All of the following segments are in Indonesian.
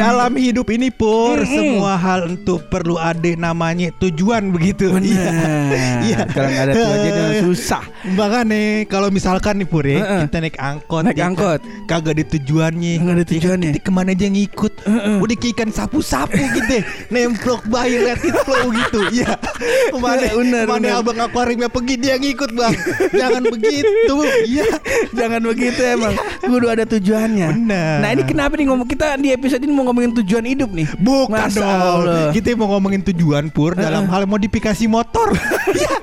Dalam hidup ini pur semua hal itu perlu ada namanya tujuan begitu. Iya. Iya. Kalau nggak ada tujuan jadi susah. Makanya kalau misalkan nih pur ya, Heeh. kita naik angkot, Naik ya kan, angkot. kagak ada tujuannya. Nggak ada Ya kan, tujuannya. Kita ke mana aja ngikut. Udah kayak ikan sapu-sapu gitu, nemplok bayi let it flow gitu. Iya. Ke mana, Bener, ke mana bener. abang akuariumnya pergi dia ngikut bang. Jangan begitu. Iya. Jangan begitu emang. Kudu ada tujuannya. Bener. Nah ini kenapa nih ngomong kita di episode ini mau ngomongin tujuan hidup nih? Bukan Masa dong. Allah. Kita mau ngomongin tujuan pur dalam hal modifikasi motor. Iya.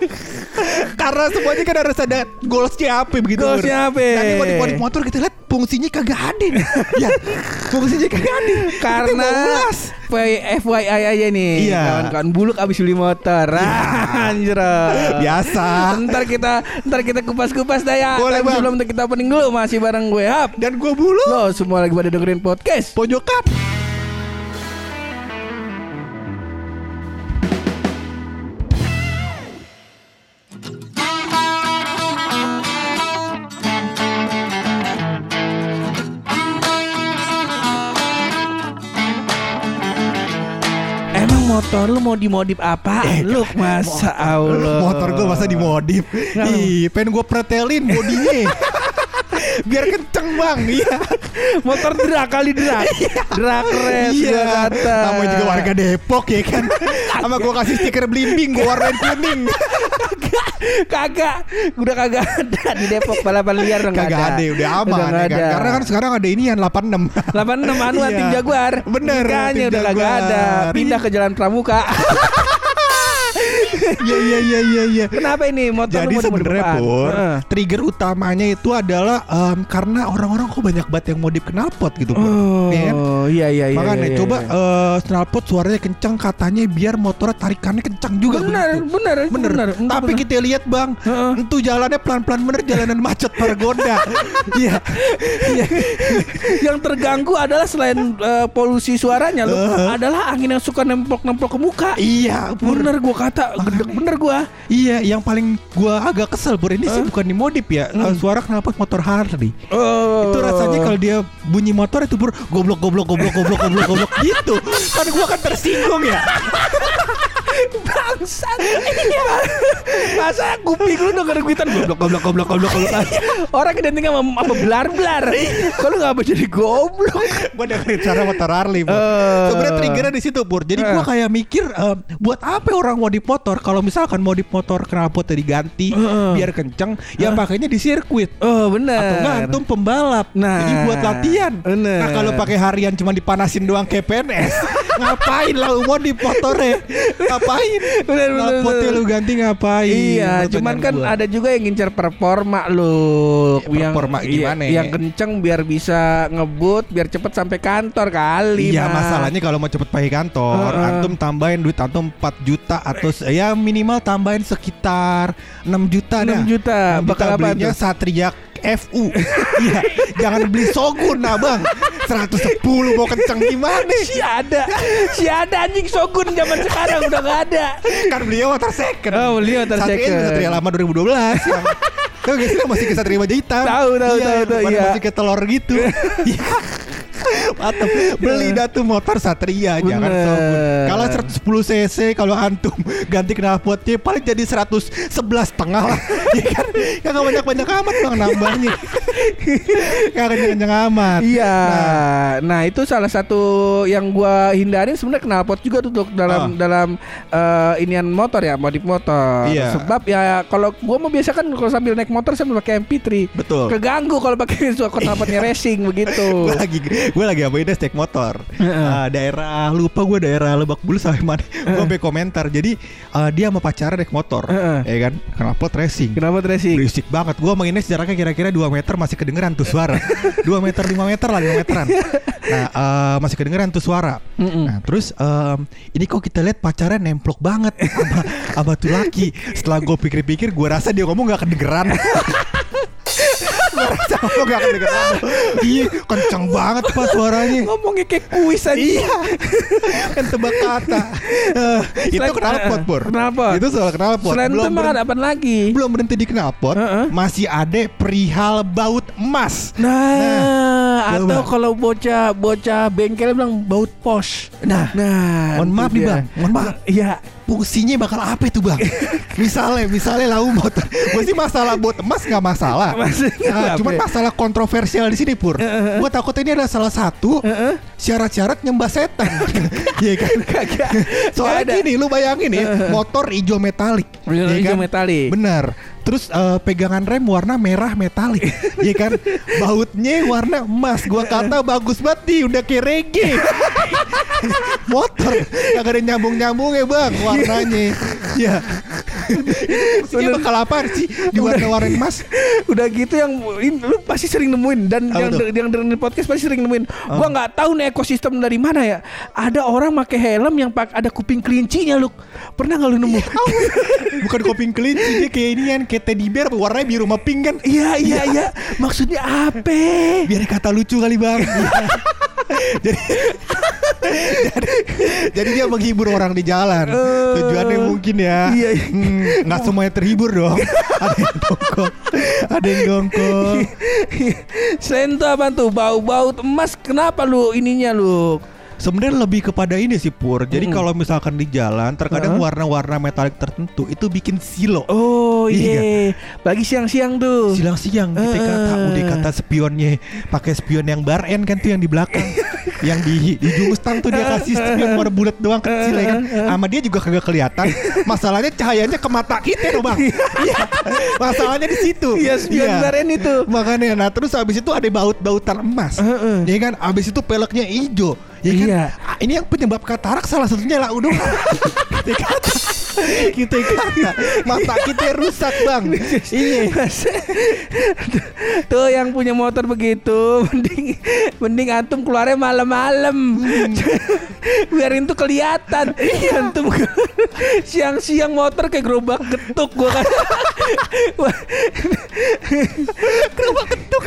Karena semuanya kan harus ada goalsnya apa begitu. Goalsnya apa? Dan modif modif motor kita lihat fungsinya kagak ada nih. ya. Fungsinya kagak ada. Karena FYI aja nih Iya. Kawan-kawan buluk abis beli motor Anjir Biasa. Ntar kita Ntar kita kupas-kupas dah ya Boleh, Tapi Bang. sebelum kita opening dulu Masih bareng gue Hap Dan gue bulu Lo semua lagi pada dengerin podcast pojokan. Motor lu mau dimodif apa? lu masa Allah Motor gue masa dimodif. Ih, pengen gue pretelin bodinya. Biar kenceng bang, iya. Motor drag kali drag Drag race Iya, kata namanya juga warga Depok ya kan. Sama gue kasih stiker belimbing, gue warnain kuning. Kagak Udah kagak ada di Depok Balapan liar udah Kagak ada, udah aman Udah ya kan. ada. Karena kan sekarang ada ini yang 86. 86 anu Iya. tim Jaguar. Bener, tim udah kagak ada. Pindah ke Jalan Pramuka. Iya iya iya iya iya. Kenapa ini motor Jadi sebenarnya pur Heeh. trigger utamanya itu adalah em, karena orang-orang kok banyak banget yang modif knalpot gitu pur. Oh, Ya kan? iya iya iya. Makanya iya, coba iya. eh, knalpot suaranya kencang katanya biar motornya tarikannya kencang juga bener, begitu. bener, Bener. bener. Tapi kita lihat bang, Heeh. itu jalannya pelan-pelan bener jalanan macet Margonda. Iya. Iya. yang terganggu adalah selain eh, polusi suaranya lu adalah angin yang suka nemplok-nemplok ke muka. Iya, pur. Bener gua kata, gedek bener gua. Iya, yang paling gua agak kesel Pur ini sih Hah? bukan dimodif ya. Eh, suara knalpot motor Harley. Oh. Itu rasanya kalau dia bunyi motor itu pur goblok goblok goblok goblok goblok goblok gitu. Kan gua kan tersinggung ya. bangsat. Masa kuping lu denger guitar goblok goblok goblok goblok goblok. Orang identiknya sama, sama belar-belar. Kalau nggak apa jadi goblok. gua dengerin suara motor Harley. Eh. Sebenarnya triggernya di situ Pur. Jadi gua Eh. kayak mikir eh, buat apa orang modif motor kalau misalkan modif motor knalpotnya diganti Eh. biar kenceng ya pakainya di sirkuit. Oh benar. atau enggak antum pembalap Nah, jadi buat latihan bener. nah kalau pakai harian cuma dipanasin doang kayak PNS ngapain lah mau di motornya ngapain Bener, bener, bener. lu ganti ngapain Iya, Pertanyaan cuman kan gua. ada juga yang ngincar performa lu. Ya, performa yang, gimana iya, ya? Yang kenceng biar bisa ngebut, biar cepet sampai kantor kali. Iya Mas. masalahnya kalau mau cepet pakai kantor Heeh. Antum tambahin duit antum 4 juta Atau ya minimal tambahin sekitar 6 juta 6 dah juta. 6 Bakal apa belinya tuh? Satria FU Iya Jangan beli Sogun nah bang. 110 mau kenceng gimana? Si ada, si ada anjing Shogun zaman sekarang udah gak ada. Kan beliau water second. Oh, beliau water Satria second. juga Satria lama 2012 yang Tahu gak sih masih ke Satria Baja Hitam Tahu, tahu, Iya, tahu, tahu, iya. Masih ke telur gitu. Iya Mantap Beli dah tuh motor Satria Jangan Bener. Shogun Kalau 110 cc Kalau antum ganti knalpotnya Paling jadi 111 setengah lah Ya kan Kagak banyak-banyak amat bang nambahnya Kagak kenceng amat Iya. Nah. Nah, itu salah satu yang gua hindarin sebenarnya knalpot juga tuh dalam Ah. dalam eh, inian motor ya, modif motor. Iya. Sebab ya kalau gua mau biasa kan kalau sambil naik motor sambil pakai MP3. Betul Keganggu kalau pakai suara knalpotnya racing begitu. lagi gue lagi apa ini naik motor. Ah, daerah lupa gue daerah Lebak Bulus sampai mana gue sampai komentar jadi ah, dia sama pacarnya naik motor. Ya kan? Knalpot racing Knalpot racing. berisik banget. Gue menginnya jaraknya kira-kira 2 meter masih kedengeran tuh suara. 2 meter 5 meter lah 5 meteran. Nah eh, masih kedengeran tuh suara. Nah terus em, ini kok kita lihat pacarnya nemplok banget sama sama tuh laki. Setelah gue pikir-pikir gue rasa dia ngomong gak kedengeran Suara Samo gak kedengeran. Iya, kenceng banget pak suaranya. Ngomongnya kayak kuis aja. Iya, kan tebak kata. Eh, itu knalpot pur. Knalpot. Itu soal knalpot. Selain itu emang ada apa lagi? belum berhenti di knalpot, Heeh. masih ada perihal baut emas. Nah, Nah, atau kalau bocah bocah bengkel bilang baut pos. Nah, Nah, mohon maaf nih bang, mohon maaf. Iya. Fungsinya bakal apa itu bang? misalnya, misalnya lau motor. Gue sih masalah buat emas nggak masalah. Nah, cuman ya? masalah kontroversial di sini pur. Heeh. Gue takut ini adalah salah satu syarat-syarat nyembah setan. Iya kan? Kagak. Soalnya ada. gini, lu bayangin ya, motor hijau metalik. Ya hijau kan? metalik. Bener. Terus eh, pegangan rem warna merah metalik, Iya kan? Bautnya warna emas. Gua kata bagus banget nih, udah kayak reggae. Motor gak ada nyambung-nyambung ya bang warnanya. Ya. Fungsinya bakal apa sih di warna-warna emas? Udah gitu yang lu pasti sering nemuin dan Apa yang tuh? yang dengerin podcast pasti sering nemuin. Gua nggak tahu nih ekosistem dari mana ya. Ada orang pakai helm yang pak ada kuping kelincinya lu. Pernah nggak lu nemu? Bukan koping kelinci dia kayak ini kan kayak teddy bear warnanya biru sama pink kan. Iya iya iya. Maksudnya apa? Biar kata lucu kali bang. jadi, jadi jadi dia menghibur orang di jalan. Eh. Tujuannya mungkin ya. Iya, iya. Hmm, nggak semuanya terhibur dong. ada yang dongkol, ada yang dongkol. Selain itu apa tuh? Bau-bau emas kenapa lu ininya lu? Sebenarnya lebih kepada ini sih Pur. Jadi Mm. kalau misalkan di jalan, terkadang Heeh. warna-warna metalik tertentu itu bikin silo. Oh Iya. iya. Bagi siang-siang tuh. Silang-siang kita Eh, kata eh. udah kata spionnya pakai spion yang bar kan tuh yang di belakang yang di di ujung stang tuh dia kasih spion warna bulat doang kecil ya kan? Sama dia juga kagak kelihatan. Masalahnya cahayanya ke mata kita dong bang. Iya. Masalahnya di situ. Iya, baren itu. makanya nah terus habis itu ada baut-bautan emas. Ya kan? Habis itu peleknya hijau ya kan Iya. Ah, ini yang penyebab katarak salah satunya lah udah kita kata kita kata mata kita rusak bang iya Tuh yang punya motor begitu mending mending antum keluarnya malam-malam. Biarin tuh kelihatan. Antum siang-siang motor kayak gerobak getuk gua kan. gerobak getuk.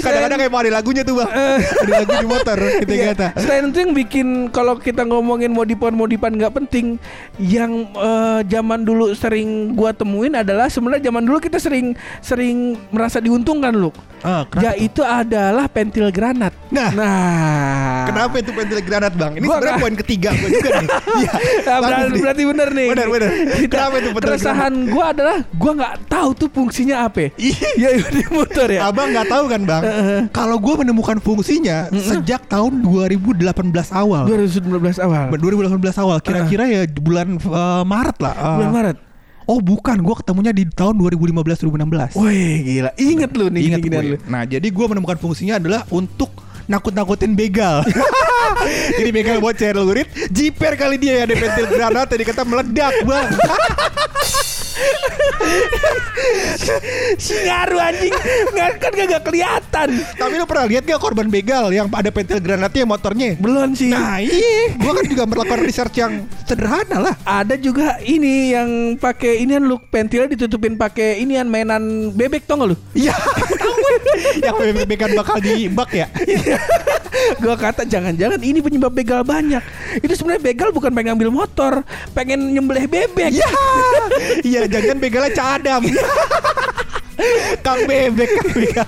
Kadang-kadang kayak mau ada lagunya tuh bang Ada lagu di motor Kita Iya. kata Selain itu yang bikin kalau kita ngomongin modifan-modifan nggak penting, yang eh, zaman dulu sering gua temuin adalah sebenarnya zaman dulu kita sering sering merasa diuntungkan loh. ah, tuh? Yaitu adalah pentil granat. Nah. nah. Kenapa itu pentil granat bang? Ini Gua sebenarnya poin ketiga gue juga nih Iya Ah, bagus berarti, nih. berarti bener nih. Bener, bener. Kita- Kenapa itu pentil Keresahan gua adalah gua nggak tahu tuh fungsinya apa. Iya. Ya di motor ya. Abang nggak tahu kan bang Kalau gue menemukan fungsinya Sejak tahun 2018 awal 2019 awal. 2018 awal Kira-kira ya bulan eh, Maret lah Eh, Bulan Maret. Oh bukan Gue ketemunya di tahun 2015-2016 Wih gila. Ingat lu nih Ingat gini-ginian gue. lu. Nah, jadi gue menemukan fungsinya adalah untuk nakut-nakutin begal. jadi begal bocor lurit, jiper kali dia ya ada pentil granat tadi kata meledak, Bang. Si ngaruh anjing nggak kan gak kelihatan. Tapi lu pernah lihat gak korban begal yang ada pentil granatnya motornya? Belum sih. Nah, iya, gue kan juga melakukan research yang sederhana lah. ada juga ini yang pakai inian lu pentilnya ditutupin pakai inian mainan bebek tau gak lu? Iya, yang bebek-bebekan bakal di bak ya. Gua kata jangan-jangan ini penyebab begal banyak. Itu sebenarnya begal bukan pengen ngambil motor, pengen nyembelih bebek. Iya, iya, jangan begalnya cadam. Kang bebek, begal.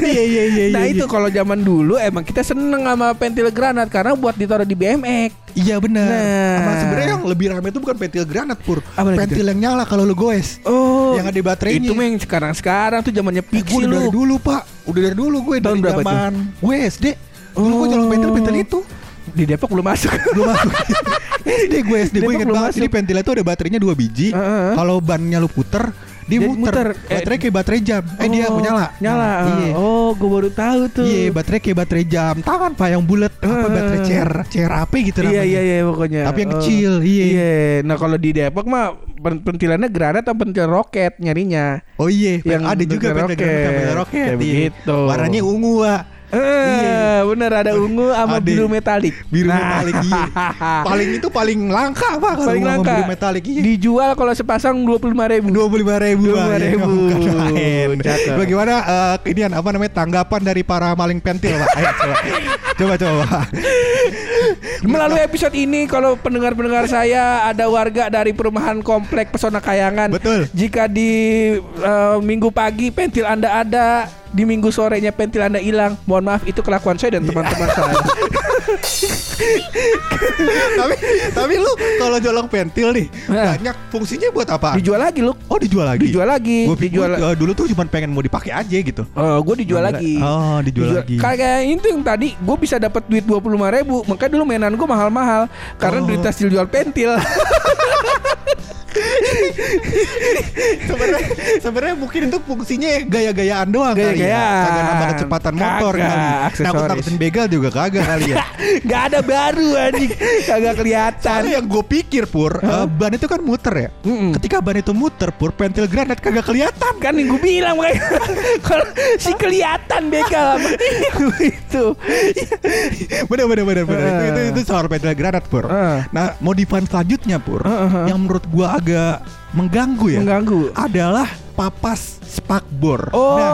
Iya, iya, iya. Nah iya, itu kalau zaman dulu emang kita seneng sama pentil granat karena buat ditaruh di BMX. Iya benar. Nah. Sama sebenarnya yang lebih ramai itu bukan pentil granat pur. Apa pentil yang nyala kalau lu goes. Oh, Yang ada baterainya. Itu yang sekarang-sekarang tuh zamannya Pixie gue udah dari lu. dulu pak. Udah dari dulu gue Tahun dari berapa zaman gue SD. Dulu gue nyolong pentil pentil itu. Di Depok belum masuk. Belum masuk. SD gue SD gue inget banget. masuk. Jadi pentilnya itu ada baterainya dua biji. Kalau bannya lu puter, dia Dia muter. muter. Eh, Baterai kayak baterai jam. Eh dia Oh, nyala. Nyala. Nah, iya. Oh, gue baru tahu tuh. Iya, baterai kayak baterai jam tangan pak yang bulat. Apa Eh. baterai CR CRAP gitu Iya namanya. iya iya pokoknya. Tapi yang Oh. kecil, iya. Iya. Nah kalau di Depok mah pen- pentilannya granat atau pentil roket nyarinya. Oh iya, Yang ada juga pentil roket. pentil roket. Kayak iya. begitu. Warnanya ungu, Pak. Eh, bener ada ungu sama Ada. biru metalik. Biru Nah. metalik iya. Paling itu paling langka pak kalau Paling langka. biru metalik iya. Dijual kalau sepasang dua puluh lima ribu. dua puluh lima ribu, Pak. 25.000. Ya, nggak lain. Cakep. Bagaimana eh, ini apa namanya tanggapan dari para maling pentil pak? Ayo coba, coba coba. Melalui episode ini kalau pendengar-pendengar saya ada warga dari perumahan komplek Pesona Kayangan. Betul. Jika di eh, minggu pagi pentil Anda ada, di minggu sorenya pentil Anda hilang, mohon maaf itu kelakuan saya dan teman-teman saya. tapi tapi lu kalau jolong pentil nih Nah. banyak fungsinya buat apa? Dijual lagi lu. Oh dijual lagi. Dijual lagi. Gua dijual. eh, dulu tuh cuma pengen mau dipakai aja gitu. Oh, gue dijual Dijual- lagi. Oh, dijual lagi. Kayak itu yang tadi gue bisa dapat duit dua puluh ribu, makanya dulu mainan gue mahal-mahal karena Oh. duit hasil jual pentil. Sebenarnya sebenarnya mungkin itu fungsinya gaya-gayaan doang kali ya. Kagak nambah kecepatan motor Kagak, kali. Nakut-nakutin begal juga kagak kali ya. Gak ada baru anjing, kagak kelihatan. Soalnya yang gue pikir pur, eh, ban itu kan muter ya. Mm-mm. Ketika ban itu muter pur, pentil granat kagak kelihatan. kan yang gue bilang makanya kalau si kelihatan begal itu bener bener bener bener. itu, itu itu soal pentil granat pur. Eh. Nah modifan selanjutnya pur, Eh, eh, eh. yang menurut gue agak mengganggu ya, mengganggu. adalah papas spakbor. Nah,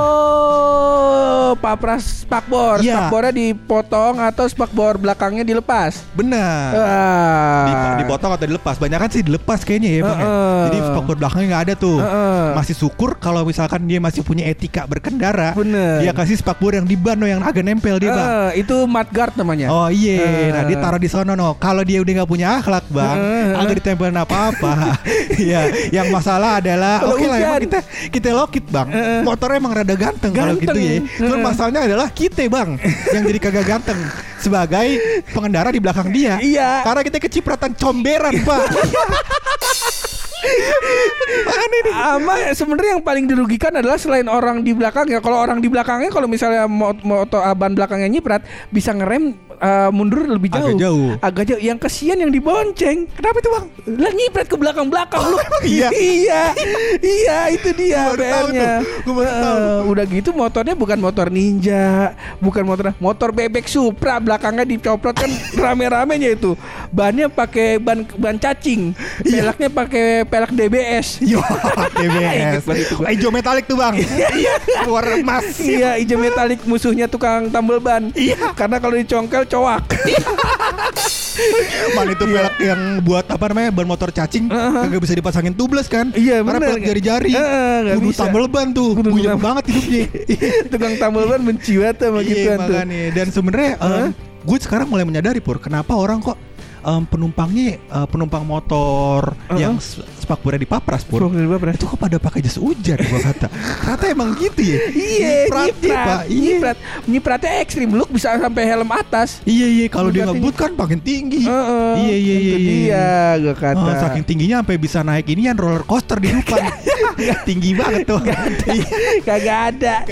Oh, papras spakbor. Iya. Spakbornya dipotong atau spakbor belakangnya dilepas. benar. Ah. Dip- dipotong atau dilepas banyak kan sih dilepas kayaknya ya bang ya. Heeh. jadi spakbor belakangnya nggak ada tuh Heeh. masih syukur kalau misalkan dia masih punya etika berkendara Bener. dia kasih spakbor yang di ban no, yang agak nempel dia bang Eh, itu mudguard namanya. Oh iya, Eh. nah dia taruh di sono no. Kalau dia udah nggak punya akhlak bang, Eh. agak ditempelin apa-apa. Iya, yang masalah adalah oke lah emang hujan. kita kita lokit bang. Eh. Motornya emang rada ganteng, kalau Ganteng. gitu ya. Cuma Eh. masalahnya adalah kita bang yang jadi kagak ganteng sebagai pengendara di belakang dia. Iya. Karena kita kecipratan comberan pak. Aneh nih. Ama sebenarnya yang paling dirugikan adalah selain orang di belakangnya. Kalau orang di belakangnya kalau misalnya mot- motor ah, ban belakangnya nyiprat bisa ngerem eh, mundur lebih jauh. Agak jauh. Agak jauh. Yang kesian yang dibonceng. Kenapa itu bang? Lah nyiprat ke belakang-belakang lu. iya? iya. Iya, itu dia Gua baru tahu PR-nya. Eh, udah gitu motornya bukan motor ninja, bukan motor motor bebek Supra belakangnya dicoprot kan rame-ramenya itu. Bannya pakai ban ban cacing. Iya. Pelaknya pakai pelak DBS. Yo, gua. Hijau metalik tuh bang. Iya. Warna emas. Iya, hijau metalik musuhnya tukang tambal ban. Iya. Karena kalau dicongkel cowak. Ban itu pelek yang buat apa namanya ban motor cacing kagak bisa dipasangin tubles kan? Iya, Karena bener. pelek jari-jari. Nggak Kudu tambal ban tuh. Kudu banget hidupnya. tukang tambal ban benci banget sama Iya gituan tuh. Dan sebenarnya em, gue sekarang mulai menyadari pur kenapa orang kok em, penumpangnya eh, penumpang motor Heeh. yang s- spakbornya dipapras pur. Dari Bapres. Itu kok pada pakai jas hujan gua kata. Ternyata emang gitu ya. Iya, Nyiprat nyiprat. Iya. nyiprat, nyipratnya ekstrim, lu bisa sampai helm atas. Iya iya kalau dia ngebut kan makin tinggi. Iya iya iya. iya. gua kata. Oh, saking tingginya sampai bisa naik ini yang roller coaster di depan. Tinggi banget tuh. Kagak ada.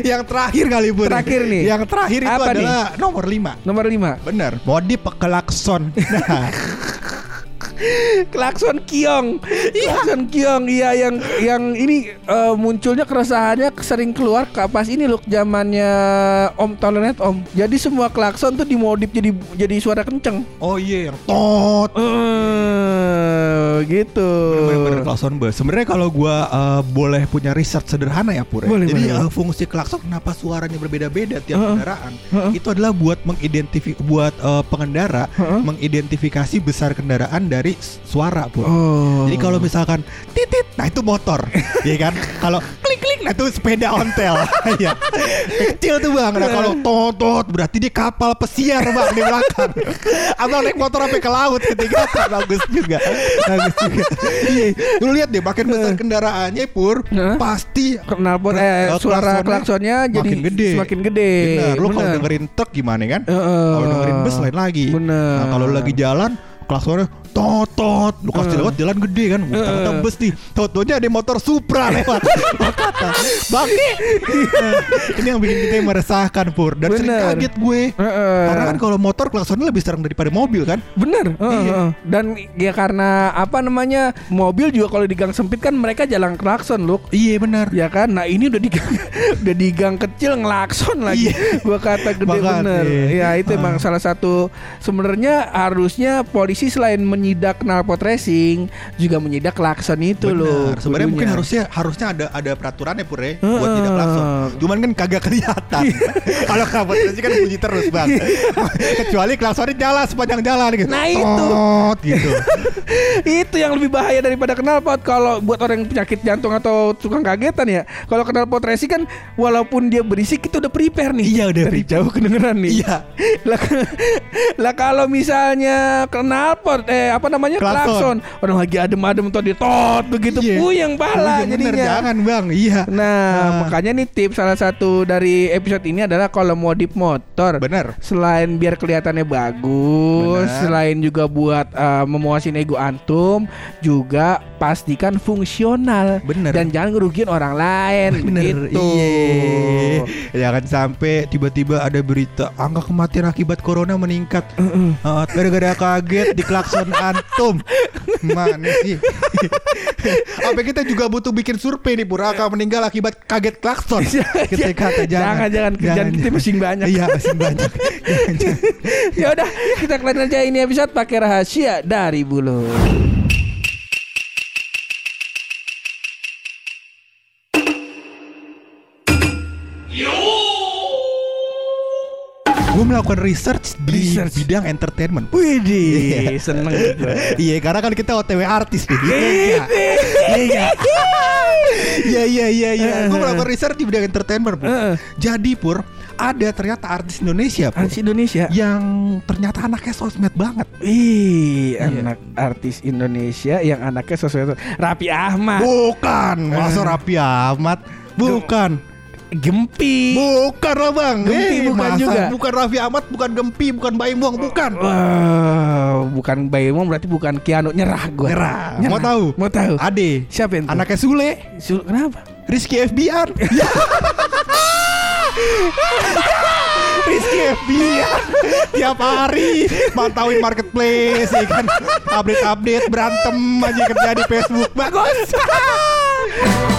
yang terakhir kali Bur. Terakhir nih. Yang terakhir itu Apa nih? adalah nomor 5. Nomor 5 Bener, modif klakson. Nah, Klakson Kiong. Klakson Kiong iya yang yang ini eh, munculnya keresahannya sering keluar ke pas ini loh zamannya Om Tolerant Om. Jadi semua klakson tuh dimodif jadi jadi suara kenceng. oh iya yang tot. Eh gitu. Bener-bener klakson bus. Sebenarnya kalau gua eh, boleh punya riset sederhana ya Pur. ya. Boleh, Jadi boleh. eh, fungsi klakson kenapa suaranya berbeda-beda tiap Heeh. kendaraan? Heeh. Itu adalah buat mengidentifikasi buat eh, pengendara Heeh. mengidentifikasi besar kendaraan dari suara Pur. Oh. Jadi kalau misalkan titit, nah itu motor, ya kan? Kalau klik klik, nah itu sepeda ontel, ya. Kecil tuh bang. Nah kalau totot, berarti dia kapal pesiar bang di belakang. Abang naik motor sampai ke laut ketika bagus juga, bagus juga. Iya, lu lihat deh, makin besar kendaraannya pur, pasti knalpot eh, Eh, suara klaksonnya jadi makin gede. semakin gede. Bener, lu kalau dengerin truk gimana kan? Kalau dengerin bus lain lagi. Bener. Nah, kalau lagi jalan klaksonnya tot tot lu kasih Eh. lewat jalan gede kan uh. tembus nih tot-totnya ada motor Supra lewat kata bangke ini yang bikin kita meresahkan pur dan sering Bener. kaget gue Heeh. karena kan kalau motor klaksonnya lebih sering daripada mobil kan Bener. Heeh, Iya. heeh. Dan ya karena apa namanya mobil juga kalau di gang sempit kan mereka jalan klakson loh. iya benar Ya kan, nah ini udah di gang, udah di gang kecil ngelakson lagi. Iya. Gua kata gede Makanya. bener. Ya itu Ah. emang salah satu sebenarnya harusnya polisi selain menyidak knalpot racing juga menyidak klakson itu loh. Benar. Sebenarnya mungkin harusnya harusnya ada ada peraturannya pur ya buat tidak klakson. Cuman kan kagak kelihatan. Kalau kabut sih kan bunyi terus bang. Kecuali klaksonnya jalan sepanjang jalan gitu. Nah, itu. Tot, gitu. itu yang lebih bahaya daripada knalpot kalau buat orang yang penyakit jantung atau tukang kagetan ya. Kalau knalpot racing kan walaupun dia berisik itu udah prepare nih. Iya, udah dari prepare. jauh kedengeran nih. Iya. lah, lah kalau misalnya knalpot eh apa namanya Klakson. orang lagi adem-adem tuh ditot begitu Iya. puyeng bala bener, jadinya. jangan bang. Iya. Nah, Ah. makanya nih tips salah satu dari episode ini adalah kalau modif motor Bener. Selain biar kelihatannya bagus, Benar. selain juga buat uh, memuasin ego antum, juga pastikan fungsional Bener. dan jangan ngerugiin orang lain. Bener, gitu. iya. Jangan sampai tiba-tiba ada berita angka kematian akibat corona meningkat. Heeh. Uh, gara-gara kaget di klakson antum. Mana sih? Apa kita juga butuh bikin survei nih Pura angka meninggal akibat kaget klakson. Kita kata jangan, jangan, kerjaan kita masih banyak. Iya, masih banyak. Jangan, jangan. ya udah, kita kalian aja ini episode pakai rahasia dari bulu. Gue melakukan research di Research. bidang entertainment. Widih, Iya. seneng gue. Iya, karena kan kita OTW artis nih. Iya, iya. Iya, iya, iya, iya. Gue melakukan research di bidang entertainment, Pur. Heeh. Jadi, Pur, ada ternyata artis Indonesia, Pur, Artis Indonesia. yang ternyata anaknya sosmed banget. Ih, Iya. anak artis Indonesia yang anaknya sesuatu Rapi Ahmad, Bukan, masa Rapi Ahmad. Bukan. Gempi. Bukan lah bang Gempi Eh, bukan masa juga. Bukan Raffi Ahmad Bukan Gempi Bukan Baim Wong Bukan Wah, bukan Bayemong berarti bukan Kiano nyerah gue. Nyerah. Mau tahu? Mau tahu? Ade Siapa yang Anaknya Sule Sul- kenapa? Rizky FBR Ya. Rizky FBR Tiap hari Mantauin marketplace ya kan Update-update Berantem aja kerja di Facebook Bagus